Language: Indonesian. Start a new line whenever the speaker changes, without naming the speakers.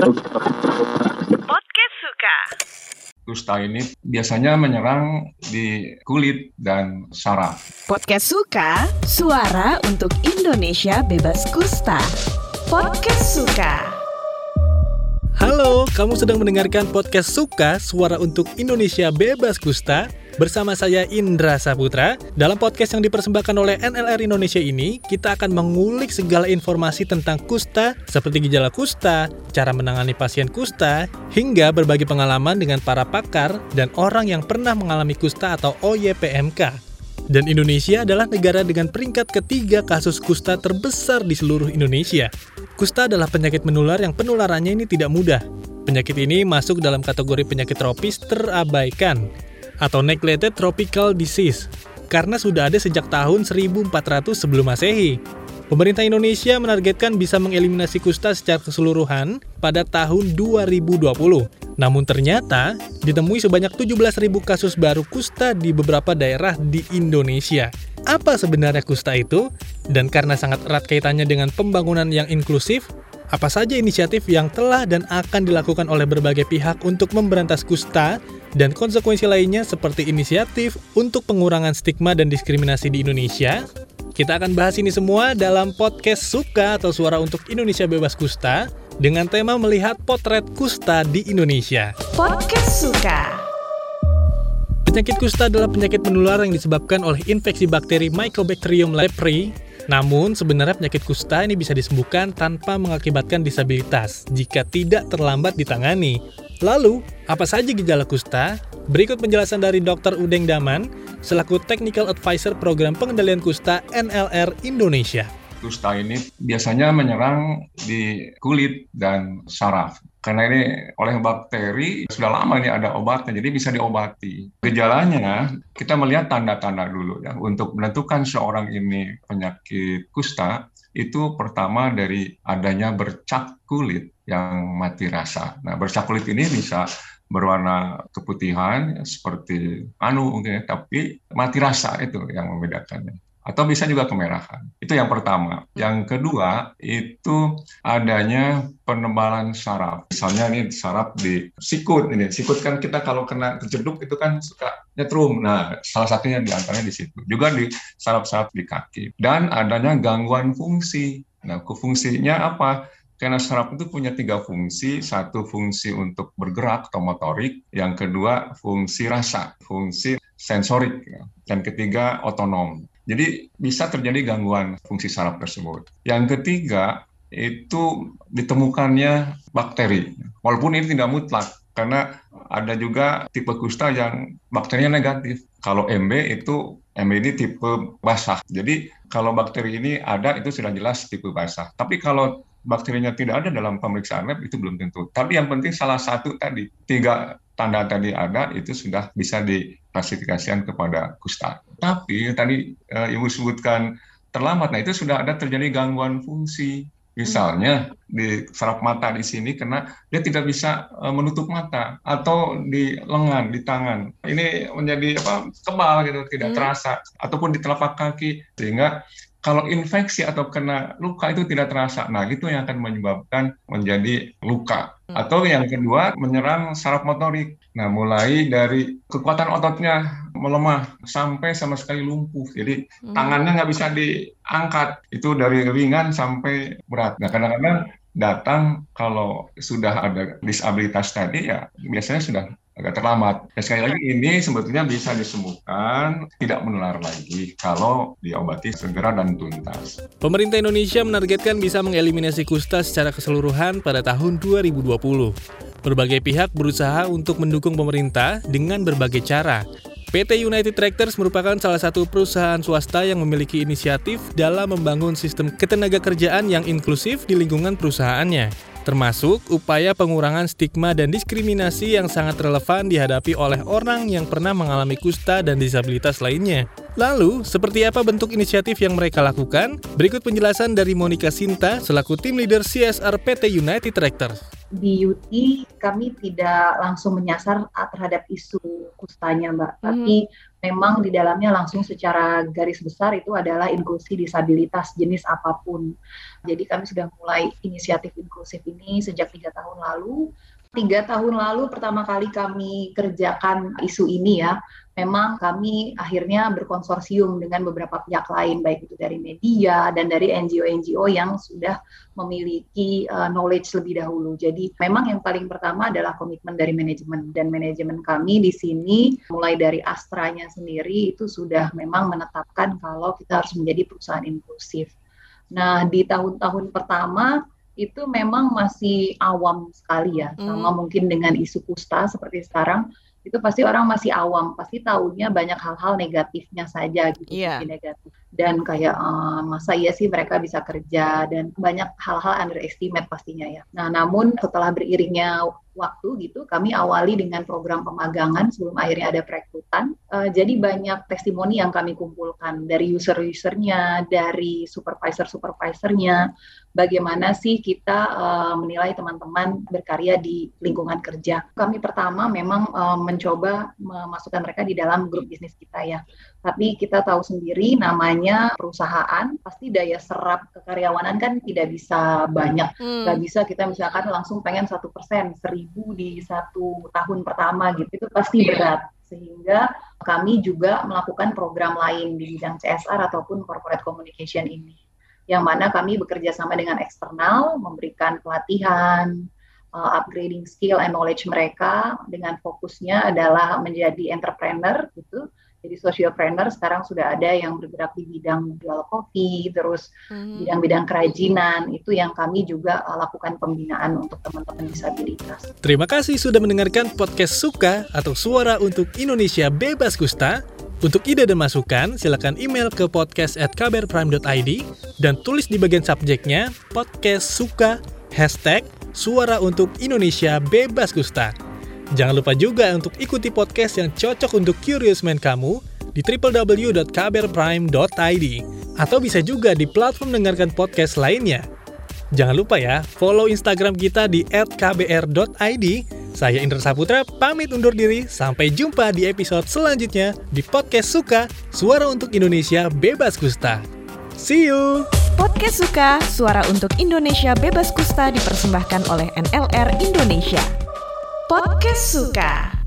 Podcast Suka.
Kusta ini biasanya menyerang di kulit dan saraf.
Podcast Suka, suara untuk Indonesia bebas kusta. Podcast Suka.
Halo, kamu sedang mendengarkan podcast Suka, suara untuk Indonesia bebas kusta. Bersama saya Indra Saputra, dalam podcast yang dipersembahkan oleh NLR Indonesia ini, kita akan mengulik segala informasi tentang kusta, seperti gejala kusta, cara menangani pasien kusta, hingga berbagi pengalaman dengan para pakar dan orang yang pernah mengalami kusta atau OYPMK. Dan Indonesia adalah negara dengan peringkat ketiga kasus kusta terbesar di seluruh Indonesia. Kusta adalah penyakit menular yang penularannya ini tidak mudah. Penyakit ini masuk dalam kategori penyakit tropis terabaikan atau neglected tropical disease karena sudah ada sejak tahun 1400 sebelum Masehi. Pemerintah Indonesia menargetkan bisa mengeliminasi kusta secara keseluruhan pada tahun 2020. Namun ternyata ditemui sebanyak 17.000 kasus baru kusta di beberapa daerah di Indonesia. Apa sebenarnya kusta itu? Dan karena sangat erat kaitannya dengan pembangunan yang inklusif, apa saja inisiatif yang telah dan akan dilakukan oleh berbagai pihak untuk memberantas kusta dan konsekuensi lainnya seperti inisiatif untuk pengurangan stigma dan diskriminasi di Indonesia? Kita akan bahas ini semua dalam podcast Suka atau Suara untuk Indonesia Bebas Kusta dengan tema melihat potret kusta di Indonesia.
Podcast Suka.
Penyakit kusta adalah penyakit menular yang disebabkan oleh infeksi bakteri Mycobacterium leprae namun, sebenarnya penyakit kusta ini bisa disembuhkan tanpa mengakibatkan disabilitas jika tidak terlambat ditangani. Lalu, apa saja gejala kusta? Berikut penjelasan dari Dr. Udeng Daman, selaku Technical Advisor Program Pengendalian Kusta NLR Indonesia.
Kusta ini biasanya menyerang di kulit dan saraf. Karena ini oleh bakteri sudah lama ini ada obatnya, jadi bisa diobati. Gejalanya kita melihat tanda-tanda dulu ya untuk menentukan seorang ini penyakit kusta itu pertama dari adanya bercak kulit yang mati rasa. Nah, bercak kulit ini bisa berwarna keputihan seperti anu mungkin, tapi mati rasa itu yang membedakannya atau bisa juga kemerahan. Itu yang pertama. Yang kedua itu adanya penebalan saraf. Misalnya ini saraf di sikut ini. Sikut kan kita kalau kena kejeduk itu kan suka nyetrum. Nah, salah satunya di antaranya di situ. Juga di saraf-saraf di kaki. Dan adanya gangguan fungsi. Nah, fungsinya apa? Karena saraf itu punya tiga fungsi, satu fungsi untuk bergerak atau motorik, yang kedua fungsi rasa, fungsi sensorik, dan ketiga otonom. Jadi bisa terjadi gangguan fungsi saraf tersebut. Yang ketiga itu ditemukannya bakteri. Walaupun ini tidak mutlak karena ada juga tipe kusta yang bakterinya negatif. Kalau MB itu MB ini tipe basah. Jadi kalau bakteri ini ada itu sudah jelas tipe basah. Tapi kalau bakterinya tidak ada dalam pemeriksaan lab itu belum tentu. Tapi yang penting salah satu tadi tiga tanda tadi ada itu sudah bisa diklasifikasikan kepada kusta. Tapi tadi uh, Ibu sebutkan terlambat, nah itu sudah ada terjadi gangguan fungsi. Misalnya di saraf mata di sini karena dia tidak bisa uh, menutup mata atau di lengan, di tangan. Ini menjadi apa kebal gitu, tidak hmm. terasa ataupun di telapak kaki sehingga kalau infeksi atau kena luka itu tidak terasa. Nah, itu yang akan menyebabkan menjadi luka. Hmm. Atau yang kedua, menyerang saraf motorik. Nah, mulai dari kekuatan ototnya melemah sampai sama sekali lumpuh. Jadi hmm. tangannya nggak bisa diangkat. Itu dari ringan sampai berat. Nah, kadang-kadang datang kalau sudah ada disabilitas tadi ya biasanya sudah agak terlambat. Dan sekali lagi ini sebetulnya bisa disembuhkan, tidak menular lagi kalau diobati segera dan tuntas.
Pemerintah Indonesia menargetkan bisa mengeliminasi kusta secara keseluruhan pada tahun 2020. Berbagai pihak berusaha untuk mendukung pemerintah dengan berbagai cara. PT United Tractors merupakan salah satu perusahaan swasta yang memiliki inisiatif dalam membangun sistem ketenaga kerjaan yang inklusif di lingkungan perusahaannya termasuk upaya pengurangan stigma dan diskriminasi yang sangat relevan dihadapi oleh orang yang pernah mengalami kusta dan disabilitas lainnya. Lalu, seperti apa bentuk inisiatif yang mereka lakukan? Berikut penjelasan dari Monica Sinta selaku tim leader CSR PT United Tractors.
Di UT kami tidak langsung menyasar terhadap isu kustanya Mbak, hmm. tapi memang di dalamnya langsung secara garis besar itu adalah inklusi disabilitas jenis apa pun. Jadi kami sudah mulai inisiatif inklusif ini sejak tiga tahun lalu tiga tahun lalu pertama kali kami kerjakan isu ini ya, memang kami akhirnya berkonsorsium dengan beberapa pihak lain, baik itu dari media dan dari NGO-NGO yang sudah memiliki uh, knowledge lebih dahulu. Jadi memang yang paling pertama adalah komitmen dari manajemen dan manajemen kami di sini mulai dari Astranya sendiri itu sudah memang menetapkan kalau kita harus menjadi perusahaan inklusif. Nah di tahun-tahun pertama itu memang masih awam sekali ya, hmm. sama mungkin dengan isu kusta seperti sekarang itu pasti orang masih awam, pasti tahunya banyak hal-hal negatifnya saja gitu, yeah. negatif. Dan kayak uh, masa iya sih mereka bisa kerja dan banyak hal-hal underestimate pastinya ya. Nah, namun setelah beriringnya waktu gitu kami awali dengan program pemagangan sebelum akhirnya ada perekrutan. Uh, jadi banyak testimoni yang kami kumpulkan dari user-usernya dari supervisor-supervisornya bagaimana sih kita uh, menilai teman-teman berkarya di lingkungan kerja. Kami pertama memang uh, mencoba memasukkan mereka di dalam grup bisnis kita ya tapi kita tahu sendiri namanya perusahaan pasti daya serap kekaryawanan kan tidak bisa banyak. Hmm. nggak bisa kita misalkan langsung pengen satu persen seribu di satu tahun pertama gitu. Itu pasti iya. berat. Sehingga kami juga melakukan program lain di bidang CSR ataupun corporate communication ini. Yang mana kami bekerja sama dengan eksternal memberikan pelatihan uh, upgrading skill and knowledge mereka. Dengan fokusnya adalah menjadi entrepreneur gitu jadi sociopreneur sekarang sudah ada yang bergerak di bidang jual kopi, terus hmm. bidang-bidang kerajinan. Itu yang kami juga uh, lakukan pembinaan untuk teman-teman disabilitas.
Terima kasih sudah mendengarkan podcast Suka atau Suara untuk Indonesia Bebas Kusta. Untuk ide dan masukan, silakan email ke podcast at kbrprime.id dan tulis di bagian subjeknya podcast suka hashtag suara untuk Indonesia Bebas Kusta. Jangan lupa juga untuk ikuti podcast yang cocok untuk curious mind kamu di www.kbrprime.id atau bisa juga di platform mendengarkan podcast lainnya. Jangan lupa ya, follow Instagram kita di @kbr.id. Saya Indra Saputra, pamit undur diri. Sampai jumpa di episode selanjutnya di Podcast Suka, Suara untuk Indonesia Bebas Kusta. See you!
Podcast Suka, Suara untuk Indonesia Bebas Kusta dipersembahkan oleh NLR Indonesia. Podcast Suka.